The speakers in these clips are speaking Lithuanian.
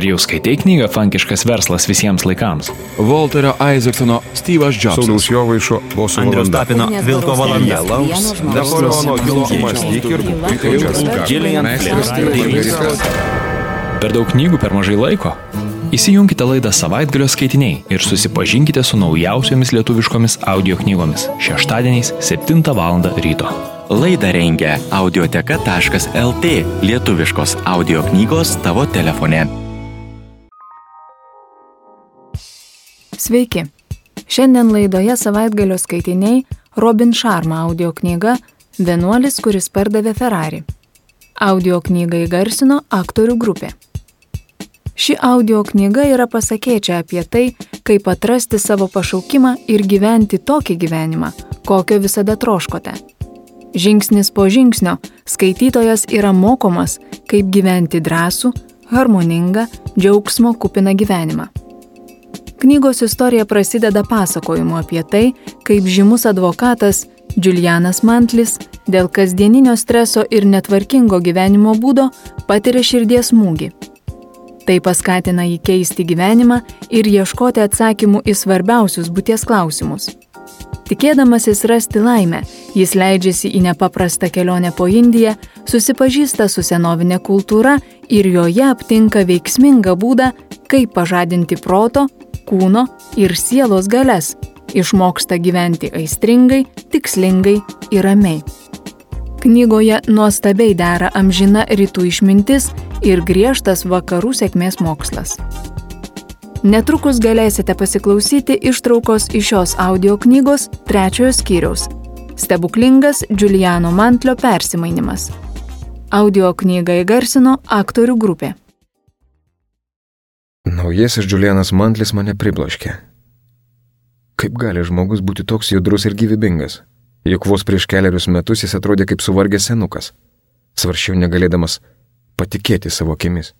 Ar jau skaitai knygą Fankiškas verslas visiems laikams? Volterio Isaacsono Steve'as Jobsas. Sauliaus Jovaišo Boso Andrius. Tapino Vilko valanda. Napoleono Hilo mąstyk ir būk Gillian Flynn. Per daug knygų per mažai laiko? Įsijunkite laidą savaitgalio skaitiniai ir susipažinkite su naujausiomis lietuviškomis audio knygomis šeštadieniais 7 val. ryto. Laidą rengia audioteka.lt lietuviškos audio knygos tavo telefone. Sveiki. Šiandien laidoje savaitgalio skaitiniai Robin Sharma audio knyga Vienuolis, kuris pardavė Ferrari. Audio knygą įgarsino aktorių grupė. Ši audio knyga yra pasakėčia apie tai, kaip atrasti savo pašaukimą ir gyventi tokį gyvenimą, kokio visada troškote. Žingsnis po žingsnio skaitytojas yra mokomas, kaip gyventi drąsų, harmoningą, džiaugsmo kupiną gyvenimą. Knygos istorija prasideda pasakojimu apie tai, kaip žymus advokatas Julianas Mantlis dėl kasdieninio streso ir netvarkingo gyvenimo būdo patiria širdies smūgį. Tai paskatina jį keisti gyvenimą ir ieškoti atsakymų į svarbiausius būties klausimus. Tikėdamasis rasti laimę, jis leidžiasi į nepaprastą kelionę po Indiją, susipažįsta su senovinė kultūra ir joje aptinka veiksmingą būdą, kaip pažadinti proto, kūno ir sielos galias, išmoksta gyventi aistringai, tikslingai ir ramiai. Knygoje nuostabiai dera amžina rytų išmintis ir griežtas vakarų sėkmės mokslas. Netrukus galėsite pasiklausyti ištraukos iš šios audio knygos trečiojo skyriaus - Stebuklingas Giuliano Mantlio persimainimas. Audio knygą įgarsino aktorių grupė. Naujasis Julianas Mantlis mane pribloškė. Kaip gali žmogus būti toks judrus ir gyvybingas? Juk vos prieš keliarius metus jis atrodė kaip suvargęs senukas. Svaršiau negalėdamas patikėti savo akimis.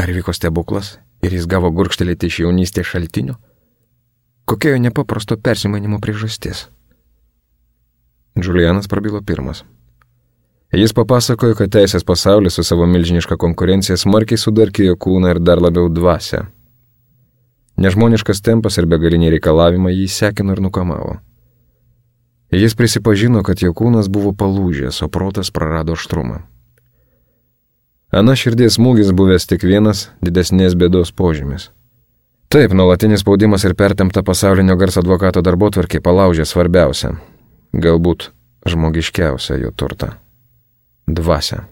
Ar vyko stebuklas ir jis gavo gurkštelėti iš jaunystės šaltinio? Kokia jo nepaprasto persimanimo priežastis? Julianas prabilo pirmas. Jis papasakojo, kad teisės pasaulis su savo milžiniška konkurencija smarkiai sudarkėjo kūną ir dar labiau dvasę. Nežmoniškas tempas ir begaliniai reikalavimai jį sekino ir nukamavo. Jis prisipažino, kad jo kūnas buvo palūžęs, o protas prarado aštrumą. Ana širdies smūgis buvęs tik vienas didesnės bėdos požymis. Taip, nuolatinis spaudimas ir pertemta pasaulinio garso advokato darbo tvarkė palaužė svarbiausią, galbūt žmogiškiausią jo turtą - dvasę.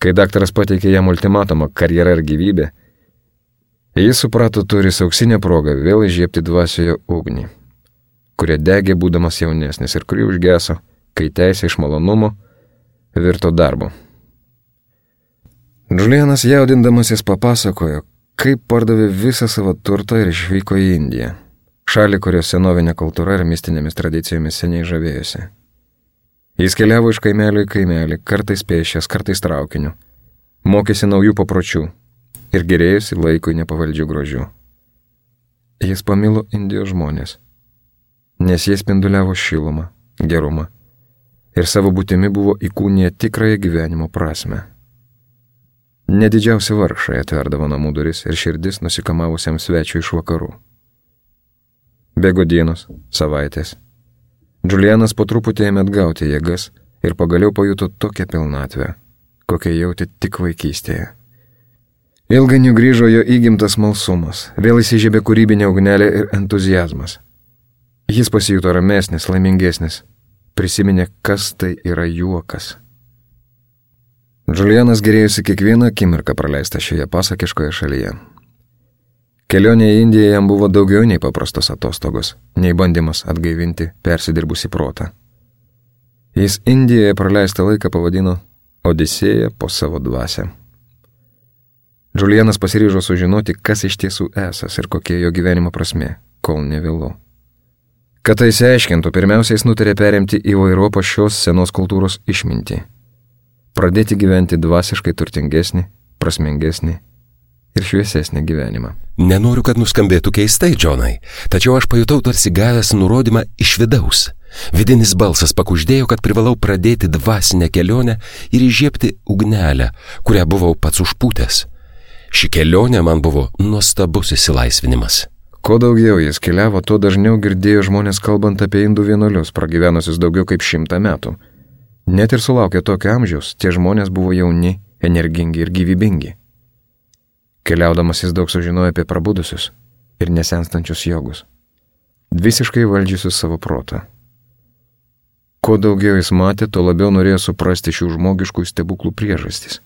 Kai daktaras pateikė jam ultimatumą - karjera ir gyvybė, jis suprato turis auksinę progą vėl įžiepti dvasioje ugnį, kurie degė būdamas jaunesnis ir kuri užgeso, kai teisė iš malonumo virto darbu. Julianas jaudindamasis papasakojo, kaip pardavė visą savo turtą ir išvyko į Indiją, šalį, kurios senovinė kultūra ir mistinėmis tradicijomis seniai žavėjosi. Jis keliavo iš kaimelio į kaimelį, kartais pėšęs, kartais traukiniu, mokėsi naujų papročių ir gerėjusi laikui nepavaldžių grožių. Jis pamilo Indijos žmonės, nes jie spinduliavo šilumą, gerumą ir savo būtimi buvo įkūnėję tikrąją gyvenimo prasme. Nedidžiausi vargšai atverdavo namų duris ir širdis nusikamavusiam svečiui iš vakarų. Bėgo dienos, savaitės. Julianas po truputį ėmė atgauti jėgas ir pagaliau pajuto tokią pilnatvę, kokią jautė tik vaikystėje. Ilgainiui grįžo jo įgimtas malsumas, vėl įsižiebė kūrybinė ugnelė ir entuzijazmas. Jis pasijuto ramesnis, laimingesnis, prisiminė, kas tai yra juokas. Julianas gerėjusi kiekvieną akimirką praleistą šioje pasakiškoje šalyje. Kelionė į Indiją jam buvo daugiau nei paprastos atostogos, nei bandymas atgaivinti persidirbusi protą. Jis Indijoje praleistą laiką pavadino Odisėja po savo dvasę. Julianas pasiryžo sužinoti, kas iš tiesų esas ir kokia jo gyvenimo prasme, kol nevėlu. Kad tai išsiaiškintų, pirmiausia, jis nutarė perimti į vairopą šios senos kultūros išmintį pradėti gyventi dvasiškai turtingesnį, prasmingesnį ir šviesesnį gyvenimą. Nenoriu, kad nuskambėtų keistai, Džonai, tačiau aš pajutau tarsi gavęs nurodymą iš vidaus. Vidinis balsas pakuždėjo, kad privalau pradėti dvasinę kelionę ir įžiepti ugnelę, kurią buvau pats užpūtęs. Ši kelionė man buvo nuostabus įsilaisvinimas. Kuo daugiau jis keliavo, tuo dažniau girdėjo žmonės kalbant apie indų vienuolius, pragyvenusius daugiau kaip šimtą metų. Net ir sulaukę tokio amžiaus, tie žmonės buvo jauni, energingi ir gyvybingi. Keliaudamas jis daug sužinojo apie prabudusius ir nesenstančius jogus, visiškai valdžiusius savo protą. Kuo daugiau jis matė, tuo labiau norėjo suprasti šių žmogiškų stebuklų priežastis.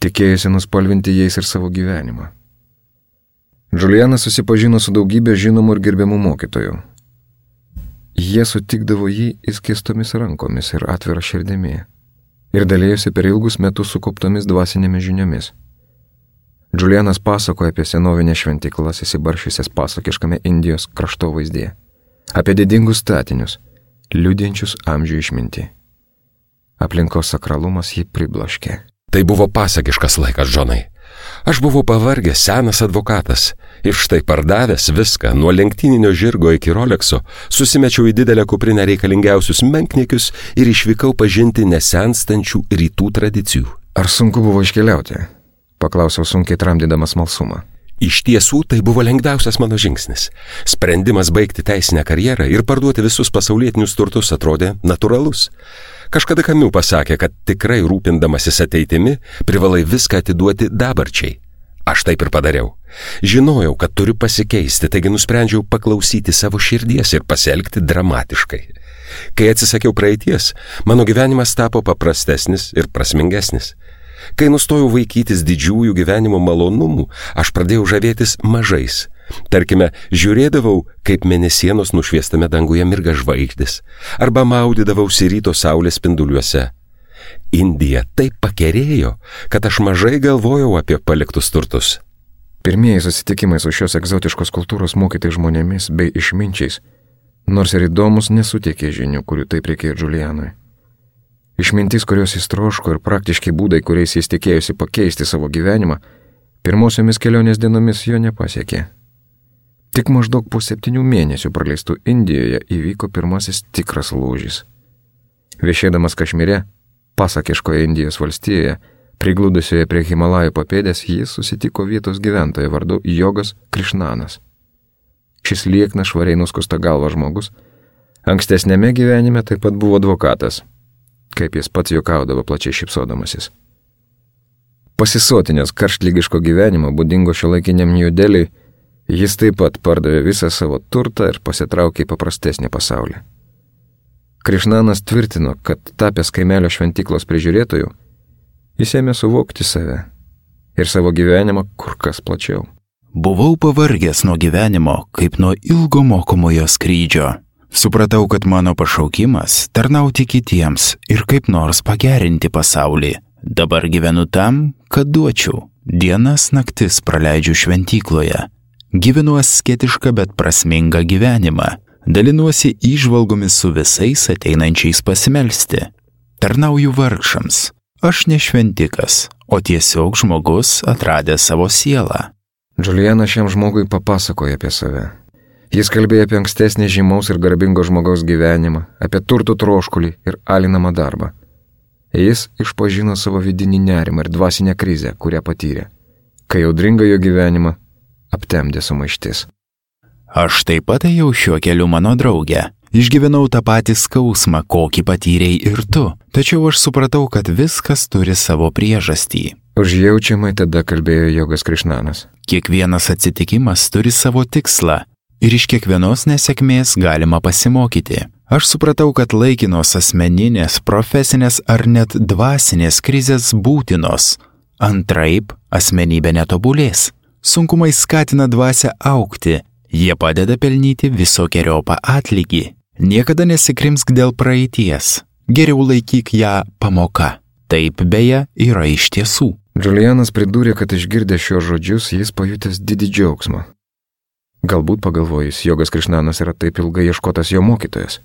Tikėjosi nuspalvinti jais ir savo gyvenimą. Julianas susipažino su daugybė žinomų ir gerbiamų mokytojų. Jie sutikdavo jį įskėstomis rankomis ir atvira širdimi ir dalėjosi per ilgus metus sukauptomis dvasinėmis žiniomis. Julianas pasakoja apie senovinės šventiklas įsibaršysias pasakiškame Indijos kraštovaizdėje, apie didingus statinius, liūdinčius amžių išminti. Aplinkos sakralumas jį pribloškė. Tai buvo pasakiškas laikas, Džonai. Aš buvau pavargęs senas advokatas ir štai pardavęs viską nuo lenktyninio žirgo iki Rolexo, susimečiau į didelę kuprinę reikalingiausius menkniekius ir išvykau pažinti nesenstančių rytų tradicijų. Ar sunku buvo iškeliauti? Paklausiau sunkiai tramdydamas malsumą. Iš tiesų tai buvo lengviausias mano žingsnis. Sprendimas baigti teisinę karjerą ir parduoti visus pasaulietinius turtus atrodė natūralus. Kažkada Kamiu pasakė, kad tikrai rūpindamasis ateitimi privalai viską atiduoti dabarčiai. Aš taip ir padariau. Žinojau, kad turiu pasikeisti, taigi nusprendžiau paklausyti savo širdies ir pasielgti dramatiškai. Kai atsisakiau praeities, mano gyvenimas tapo paprastesnis ir prasmingesnis. Kai nustojau vaikytis didžiųjų gyvenimo malonumų, aš pradėjau žavėtis mažais Tarkime, žiūrėdavau, kaip mėnesienos nušviestame danguje mirga žvaigždės, arba maudydavausi ryto saulės spinduliuose. Indija taip pakerėjo, kad aš mažai galvojau apie paliktus turtus. Pirmieji susitikimai su šios egzotiškos kultūros mokytai žmonėmis bei išminčiais, nors ir įdomus, nesuteikė žinių, kurių taip reikėjo Julianui. Išmintis, kurios jis troško ir praktiški būdai, kuriais jis tikėjosi pakeisti savo gyvenimą, pirmosiomis kelionės dienomis jo nepasiekė. Tik maždaug po septynių mėnesių praleistų Indijoje įvyko pirmasis tikras lūžis. Viešėdamas Kašmire, pasakiškoje Indijos valstijoje, prigludusioje prie Himalajų papėdės, jis susitiko vietos gyventoją vardu Jogas Krišnanas. Šis liekna švariai nuskusta galva žmogus, ankstesnėme gyvenime taip pat buvo advokatas, kaip jis pats juokaudavo plačiai šipsodamasis. Pasisotinės karštlygiško gyvenimo būdingo šio laikiniam New Delhi, Jis taip pat pardavė visą savo turtą ir pasitraukė į paprastesnį pasaulį. Krišnanas tvirtino, kad tapęs kaimelio šventyklos prižiūrėtojų, jis ėmė suvokti save ir savo gyvenimą kur kas plačiau. Buvau pavargęs nuo gyvenimo, kaip nuo ilgo mokomojo skrydžio. Supratau, kad mano pašaukimas - tarnauti kitiems ir kaip nors pagerinti pasaulį. Dabar gyvenu tam, kad duočiau. Dienas naktis praleidžiu šventykloje Gyvenu asketišką, bet prasmingą gyvenimą. Dalinuosi įžvalgomis su visais ateinančiais pasimelsti. Tarnauju vargšams. Aš ne šventikas, o tiesiog žmogus atradęs savo sielą. Julianas šiam žmogui papasakoja apie save. Jis kalbėjo apie ankstesnį žymaus ir garbingo žmogaus gyvenimą, apie turtų troškulį ir alinamą darbą. Jis išpažino savo vidinį nerimą ir dvasinę krizę, kurią patyrė. Kai audringa jo gyvenimą, aptemdė sumaištis. Aš taip pat ėjau šiuo keliu mano draugė. Išgyvenau tą patį skausmą, kokį patyrei ir tu, tačiau aš supratau, kad viskas turi savo priežastį. Užjaučiamai tada kalbėjo Jogas Krišnanas. Kiekvienas atsitikimas turi savo tikslą ir iš kiekvienos nesėkmės galima pasimokyti. Aš supratau, kad laikinos asmeninės, profesinės ar net dvasinės krizės būtinos. Antraip, asmenybė netobulės. Sunkumai skatina dvasę aukti, jie padeda pelnyti visokiojopą atlygį. Niekada nesikrimsk dėl praeities, geriau laikyk ją pamoka. Taip beje yra iš tiesų. Julianas pridūrė, kad išgirdęs šios žodžius jis pajutęs didį džiaugsmą. Galbūt pagalvojus, Jogas Krišnanas yra taip ilgai ieškotas jo mokytojas.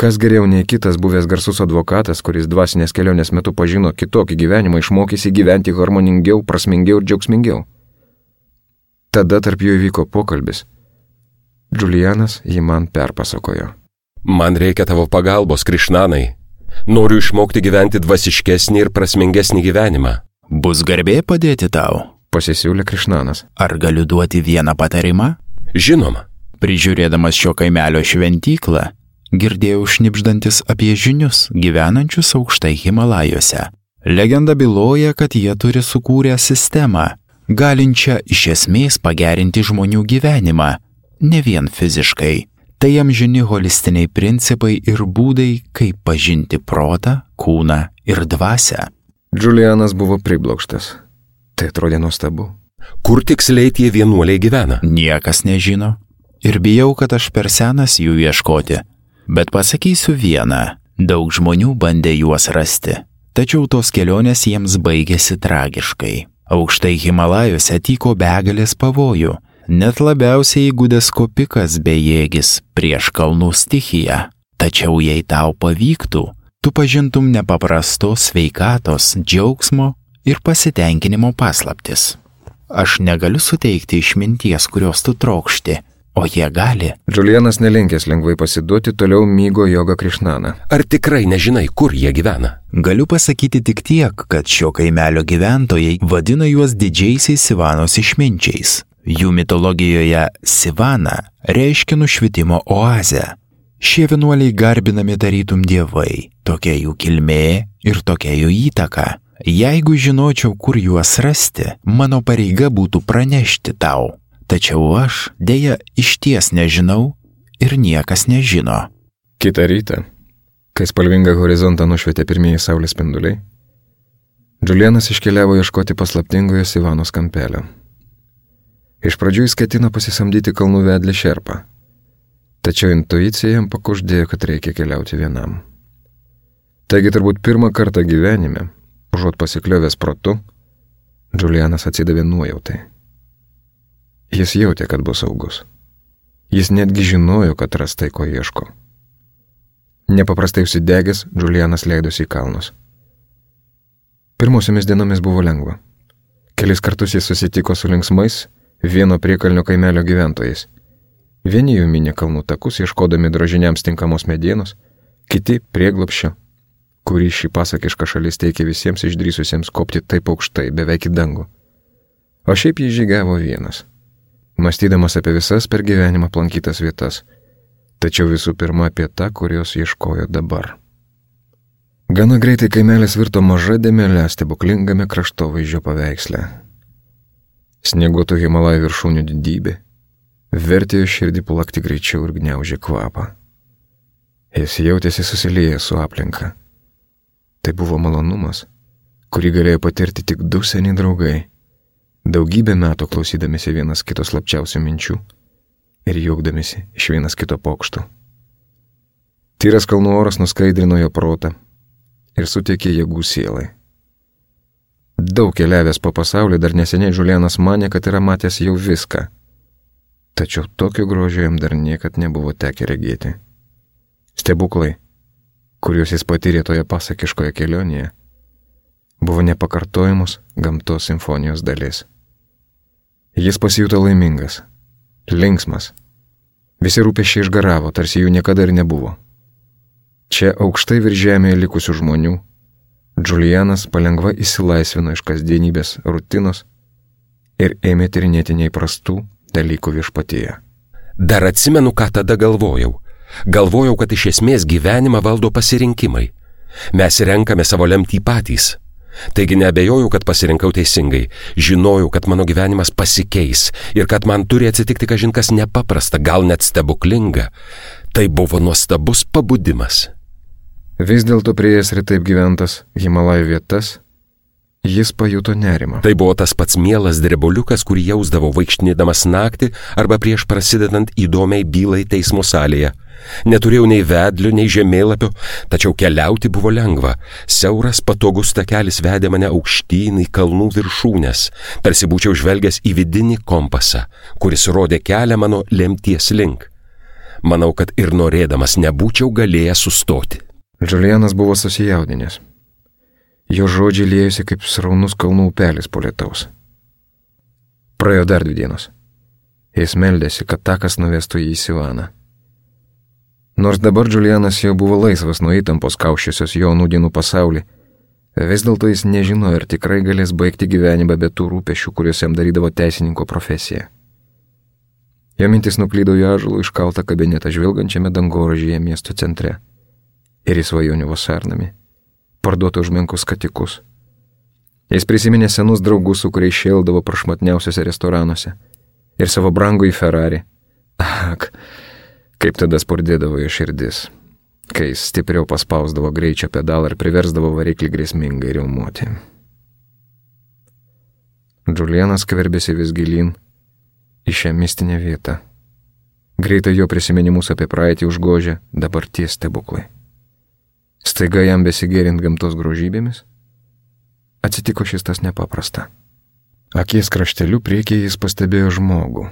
Kas geriau nei kitas buvęs garsus advokatas, kuris dvasinės kelionės metu pažino kitokį gyvenimą, išmokysi gyventi harmoningiau, prasmingiau ir džiaugsmingiau. Tada tarp jų įvyko pokalbis. Julianas jį man perpasakojo. Man reikia tavo pagalbos, Krišnanai. Noriu išmokti gyventi dvasiškesnį ir prasmingesnį gyvenimą. Bus garbė padėti tau. Pasisiūlė Krišnanas. Ar galiu duoti vieną patarimą? Žinoma, Prižiūrėdamas šio kaimelio šventyklą, girdėjau šnipždantis apie žinius gyvenančius aukštai Himalajuose. Legenda byloja, kad jie turi sukūrę sistemą, galinčią iš esmės pagerinti žmonių gyvenimą, ne vien fiziškai. Tai amžini holistiniai principai ir būdai, kaip pažinti protą, kūną ir dvasę. Julianas buvo priblokštas. Tai atrodė nuostabu. Kur tiksliai tie vienuoliai gyvena? Niekas nežino. Ir bijau, kad aš per senas jų ieškoti. Bet pasakysiu vieną. Daug žmonių bandė juos rasti. Tačiau tos kelionės jiems baigėsi tragiškai. Aukštai Himalajuose tyko begalės pavojų. Net labiausiai įgudęs kopikas bejėgis prieš kalnų stichiją. Tačiau jei tau pavyktų, tu pažintum nepaprastos sveikatos, džiaugsmo ir pasitenkinimo paslaptis. Aš negaliu suteikti išminties, kurios tu trokšti, o jie gali. Julianas nelinkęs lengvai pasiduoti, toliau mygo joga Krišnaną. Ar tikrai nežinai, kur jie gyvena? Galiu pasakyti tik tiek, kad šio kaimelio gyventojai vadina juos didžiaisiais Sivanos išminčiais. Jų mitologijoje Sivana reiškia nušvitimo oazę. Šie vienuoliai garbinami tarytum dievai, tokia jų kilmė ir tokia jų įtaka. Jeigu žinočiau, kur juos rasti, mano pareiga būtų pranešti tau. Tačiau aš dėja iš ties nežinau ir niekas nežino. Kita rytą, kai spalvingą horizontą nušvietė pirmieji saulės spinduliai, Julianas iškeliavo ieškoti paslaptingojo Sivanos kampelio. Iš pradžių jis ketino pasisamdyti kalnų vedlį šerpą, tačiau intuicija jam pakuždėjo, kad reikia keliauti vienam. Taigi turbūt pirmą kartą gyvenime, užuot pasikliovęs protu, Julianas atsidavė nuojautai. Jis jautė, kad bus saugus. Jis netgi žinojo, kad ras tai, ko ieško. Nepaprastai užsidegęs, Julianas leidosi į kalnus. Pirmosiomis dienomis buvo lengva. Kelis kartus jis susitiko su linksmais vieno priekalnio kaimelio gyventojais. Vieni jų minė kalnų takus, ieškodami drožiniams tinkamos medienos, kiti prieglopščio, kurį šį pasakišką šalis teikė visiems išdrysusiems kopti taip aukštai, beveik į dangų. O šiaip jis žygiavo vienas, mąstydamas apie visas per gyvenimą aplankytas vietas, tačiau visų pirma apie tą, kurios ieškojo dabar. Gana greitai kaimelis virto maža dėmelė stebuklingame kraštovaizdžio paveiksle. Snieguotų Himalajų viršūnių didybė vertė jo širdį plakti greičiau ir gniaužė kvapą. Jis jautėsi susiliejęs su aplinka. Tai buvo malonumas, kurį galėjo patirti tik du seni draugai, daugybę metų klausydamėsi vienas kitos slapčiausių minčių ir juokdamėsi iš vienas kito pokšto. Tyras kalnų oras nuskaidrino jo protą ir suteikė jėgų sielai. Daug keliavęs po pasaulį dar neseniai Žulianas mane, kad yra matęs jau viską. Tačiau tokio grožio jam dar niekad nebuvo tekę regėti. Stebuklai, kuriuos jis patyrė toje pasakiškoje kelionėje, buvo nepakartojamos gamtos simfonijos dalis. Jis pasijuto laimingas, linksmas. Visi rūpešiai išgaravo, tarsi jų niekada ir nebuvo. Čia aukštai virš žemėje likusių žmonių, Julianas palengva įsilaisvino iš kasdienybės rutinos ir ėmė tyrinėti neįprastų dalykų viešpatyje. Dar atsimenu, ką tada galvojau. Galvojau, kad iš esmės gyvenimą valdo pasirinkimai. Mes renkame savo lemtį patys. Taigi nebejoju, kad pasirinkau teisingai. Žinojau, kad mano gyvenimas pasikeis ir kad man turi atsitikti kažinkas nepaprasta, gal net stebuklinga. Tai buvo nuostabus pabudimas. Vis dėlto prieėjęs ir taip gyventas Himalajų vietas, jis pajuto nerimą. Tai buvo tas pats mielas drebuliukas, kurį jausdavo vaikštinėdamas naktį arba prieš prasidedant įdomiai bylai teismo salėje. Neturėjau nei vedlių, nei žemėlapio, tačiau keliauti buvo lengva. Siauras patogus takelis vedė mane aukštyn į kalnų viršūnės, tarsi būčiau žvelgęs į vidinį kompasą, kuris rodė kelią mano lemties link. Manau, kad ir norėdamas nebūčiau galėjęs sustoti. Julianas buvo susijaudinęs. Jo žodžiai liejosi kaip sraunus kalnų upelis po lietaus. Praėjo dar dvi dienos. Jis meldėsi, kad takas nuvestų jį į Sivaną. Nors dabar Julianas jau buvo laisvas nuo įtampos kaušiusios jo nūdienų pasaulį, Vis dėlto jis nežinojo, ar tikrai galės baigti gyvenimą be tų rūpešių, kuriuos jam darydavo teisininko profesija. Jo mintis nuklydo į ažulų iškaltą kabinetą žvilgančiame dangorožyje miesto centre ir į svajonių vasarnami, parduotų už menkus katikus. Jis prisiminė senus draugus, su kuriais šėldavo prašmatniausiose restoranuose ir savo brangų į Ferrari. Ak, kaip tada spurdėdavo jo širdis, kai jis stipriau paspausdavo greičio pedalą ir priversdavo variklį grėsmingai riumuoti. Džulianas skverbėsi vis gilin į šią mistinę vietą. Greitai jo prisiminimus apie praeitį užgožė dabarties stebuklai. Staiga jam besigėrint gamtos grožybėmis, atsitiko šis tas nepaprasta. Akies krašteliu priekyje jis pastebėjo žmogų.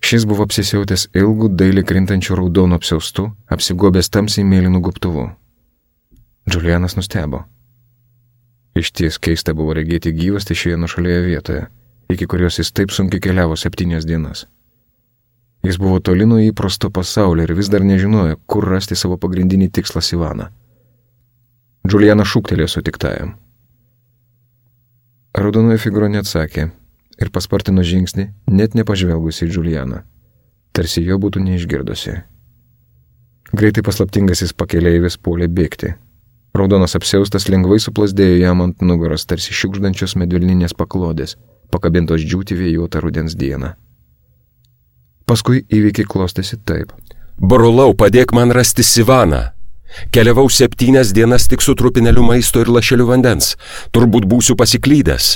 Šis buvo apsisiautęs ilgų, dailiai krintančių raudonų apsiaustų, apsigobęs tamsiai mėlynų guptuvų. Julianas nustebo. Iš ties keista buvo regėti gyvastį šioje nušalėje vietoje, iki kurios jis taip sunkiai keliavo septynias dienas. Jis buvo toli nuo įprasto pasaulio ir vis dar nežinojo, kur rasti savo pagrindinį tikslą Sivaną. Julianas šūktelėjo sutiktajam. Raudonoji figūra neatsakė ir paspartino žingsnį, net nepažvelgusi į Julianą, tarsi jo būtų neišgirdusi. Greitai paslaptingasis pakeleivis puolė bėgti. Raudonas apsiaustas lengvai suplasdėjo jam ant nugaros, tarsi šiukždančios medvilninės paklodės, pakabintos džiūti vėjuotą rudens dieną. Paskui įvykiai klostėsi taip. Brolau, padėk man rasti Sivaną. Keliavau septynias dienas tik su trupineliu maisto ir lašeliu vandens. Turbūt būsiu pasiklydęs.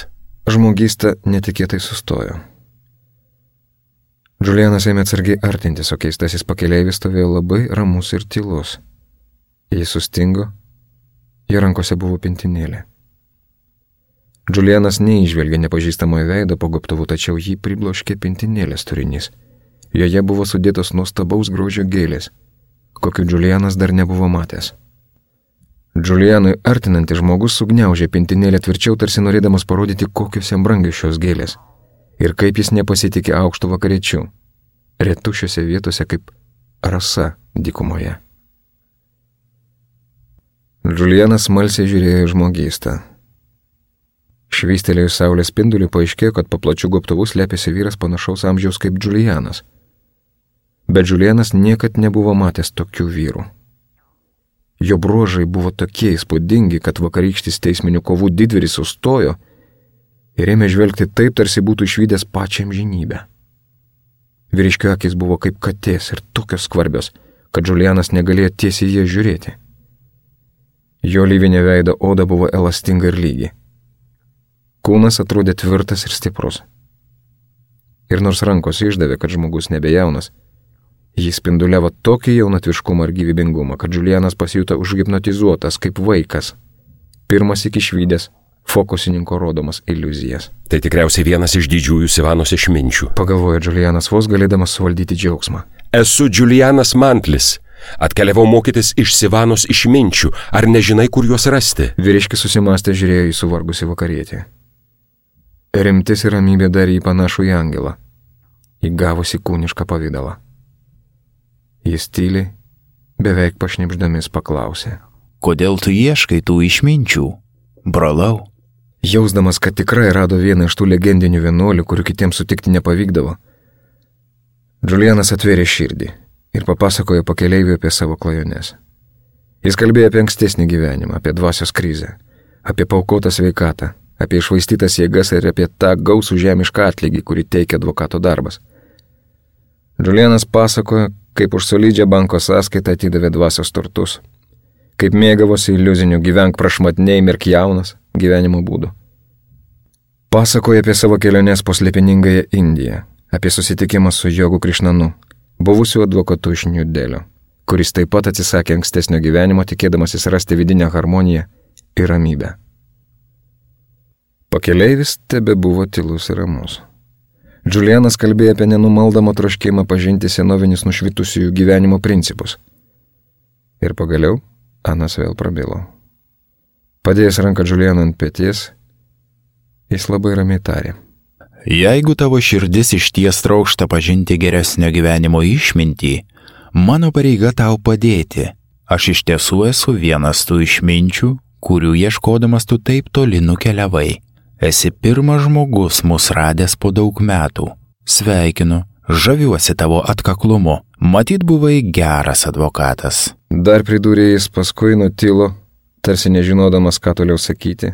Žmogysta netikėtai sustojo. Julianas ėmė atsargiai artintis, o keistasis pakeleivis stovėjo labai ramus ir tylus. Jis sustingo, jo rankose buvo pintinėlė. Julianas neižvelgė nepažįstamojo veido po goptuvu, tačiau jį pribloškė pintinėlės turinys. Joje buvo sudėtos nuostabaus grožio gėlės, kokiu Julianas dar nebuvo matęs. Julianui artinantis žmogus sugniaužė pintinėlę tvirčiau, tarsi norėdamas parodyti, kokios jam brangios šios gėlės ir kaip jis nepasitikė aukštų vakariečių, retų šiuose vietose kaip rasa dykumoje. Julianas smalsiai žiūrėjo į žmogystą. Švystelėjus saulės spinduliu paaiškėjo, kad po plačių gobtuvų slėpėsi vyras panašaus amžiaus kaip Julianas. Bet Julianas niekad nebuvo matęs tokių vyrų. Jo bruožai buvo tokie įspūdingi, kad vakarykštis teisminių kovų didvyris sustojo ir ėmė žvelgti taip, tarsi būtų išvykęs pačią žinybę. Vyriškio akis buvo kaip katės ir tokios skvarbios, kad Julianas negalėjo tiesiai jie žiūrėti. Jo lyvinė veido oda buvo elastinga ir lygi. Kūnas atrodė tvirtas ir stiprus. Ir nors rankos išdavė, kad žmogus nebejaunas, Jis spinduliavo tokį jaunatviškumą ir gyvybingumą, kad Julianas pasijuto užhipnotizuotas kaip vaikas. Pirmas iki išvykęs fokusininko rodomas iliuzijas. Tai tikriausiai vienas iš didžiųjų Sivanos išminčių. Pagalvojo Julianas vos galėdamas suvaldyti džiaugsmą. Esu Julianas Mantlis. Atkeliavau mokytis iš Sivanos išminčių. Ar nežinai, kur juos rasti? Vyriškis susimastė žiūrėjo į suvargusi vakarietį. Rimtis ir ramybė darė jį panašų į angelą, įgavusi kūnišką pavydalą. Jis tyliai, beveik pašnipždamis paklausė. Kodėl tu ieškai tų išminčių, brolau? Jausdamas, kad tikrai rado vieną iš tų legendinių vienuolių, kurių kitiems sutikti nepavykdavo, Julianas atvėrė širdį ir papasakojo pakeleiviui apie savo klajones. Jis kalbėjo apie ankstesnį gyvenimą, apie dvasios krizę, apie paukotą sveikatą, apie išvaistytas jėgas ir apie tą gausų žemišką atlygį, kurį teikia advokato darbas. Julianas pasakojo, kaip už solidžią banko sąskaitą atidavė dvasios turtus, kaip mėgavosi iliuzinių gyvenk prašmatniai mirk jaunas gyvenimo būdu. Pasakoja apie savo keliones po slėpiningąją Indiją, apie susitikimą su Jogu Krišnanu, buvusiu advokatu iš Niudelio, kuris taip pat atsisakė ankstesnio gyvenimo, tikėdamasis rasti vidinę harmoniją ir ramybę. Pakeleivis tebe buvo tylus ir ramus. Julianas kalbėjo apie nenumaldomą troškimą pažinti senovinius nušvitusiųjų gyvenimo principus. Ir pagaliau Anas vėl prabilo. Padėjęs ranką Julianą ant pėties, jis labai ramiai tarė. Jeigu tavo širdis iš ties traukšta pažinti geresnio gyvenimo išmintį, mano pareiga tau padėti. Aš iš tiesų esu vienas tų išminčių, kurių ieškodamas tu taip toli nukeliavai. Esi pirmas žmogus mūsų radęs po daug metų. Sveikinu, žaviuosi tavo atkaklumu. Matyt, buvai geras advokatas. Dar pridūrė jis paskui nutilo, tarsi nežinodamas, ką toliau sakyti,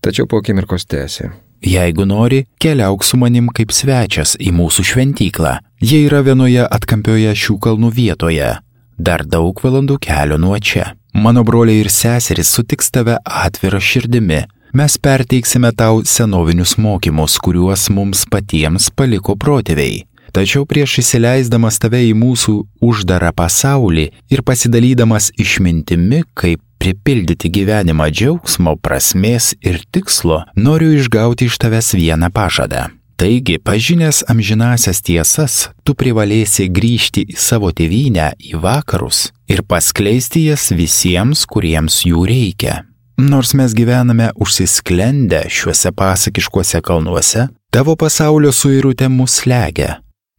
tačiau po akimirkos tęsė. Jeigu nori, keliauk su manim kaip svečias į mūsų šventyklą. Jie yra vienoje atkampioje šių kalnų vietoje. Dar daug valandų kelio nuo čia. Mano broliai ir seserys sutiks tave atvira širdimi. Mes perteiksime tau senovinius mokymus, kuriuos mums patiems paliko protėviai. Tačiau prieš įsileisdamas tave į mūsų uždarą pasaulį ir pasidalydamas išmintimi, kaip pripildyti gyvenimą džiaugsmo, prasmės ir tikslo, noriu išgauti iš tavęs vieną pažadą. Taigi, pažinęs amžinasias tiesas, tu privalėsi grįžti į savo tėvynę, į vakarus ir paskleisti jas visiems, kuriems jų reikia. Nors mes gyvename užsisklendę šiuose pasakiškuose kalnuose, tavo pasaulio suirutė mus legia.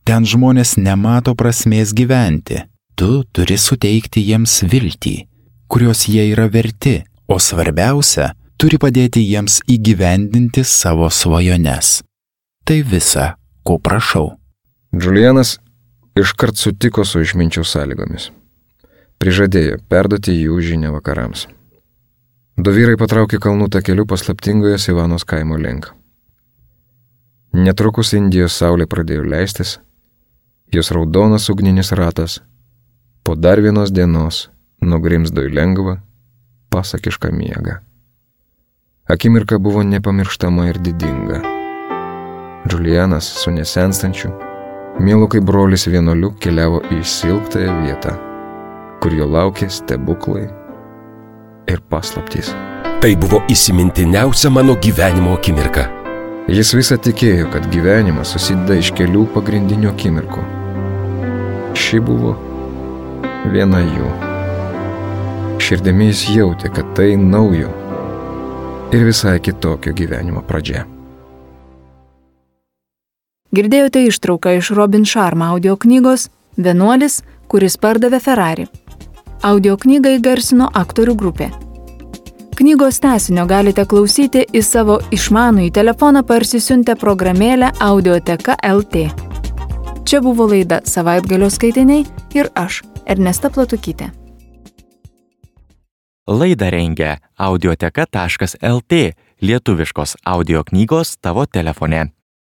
Ten žmonės nemato prasmės gyventi. Tu turi suteikti jiems viltį, kurios jie yra verti, o svarbiausia, turi padėti jiems įgyvendinti savo svajones. Tai visa, ko prašau. Julianas iškart sutiko su išminčių sąlygomis. Prižadėjo perduoti jų žinę vakarams. Du vyrai patraukė kalnų takeliu paslaptingoje Sivanos kaimo link. Netrukus Indijos saulė pradėjo leistis, jos raudonas ugninis ratas po dar vienos dienos nugrimzdo į lengvą, pasakišką miegą. Akimirka buvo nepamirštama ir didinga. Julianas su nesenstančiu, mielu kaip brolis vienuoliu keliavo į silptąją vietą, kur jo laukė stebuklai ir paslaptys. Tai buvo įsimintiniausia mano gyvenimo akimirka. Jis visą tikėjo, kad gyvenimas susideda iš kelių pagrindinių akimirkų. Ši buvo viena jų. Širdimi jis jautė, kad tai naujo ir visai kitokio gyvenimo pradžia. Girdėjote ištrauką iš Robin Sharma audio knygos Vienuolis, kuris pardavė Ferrari. Audio knygą įgarsino aktorių grupė. Knygos tesinio galite klausyti į savo išmanųjį telefoną parsisiuntę programėlę Audioteka LT. Čia buvo laida Savaitgalio skaitiniai ir aš, Ernesta Platukytė. Laidą rengia audioteka.lt lietuviškos audio knygos tavo telefone.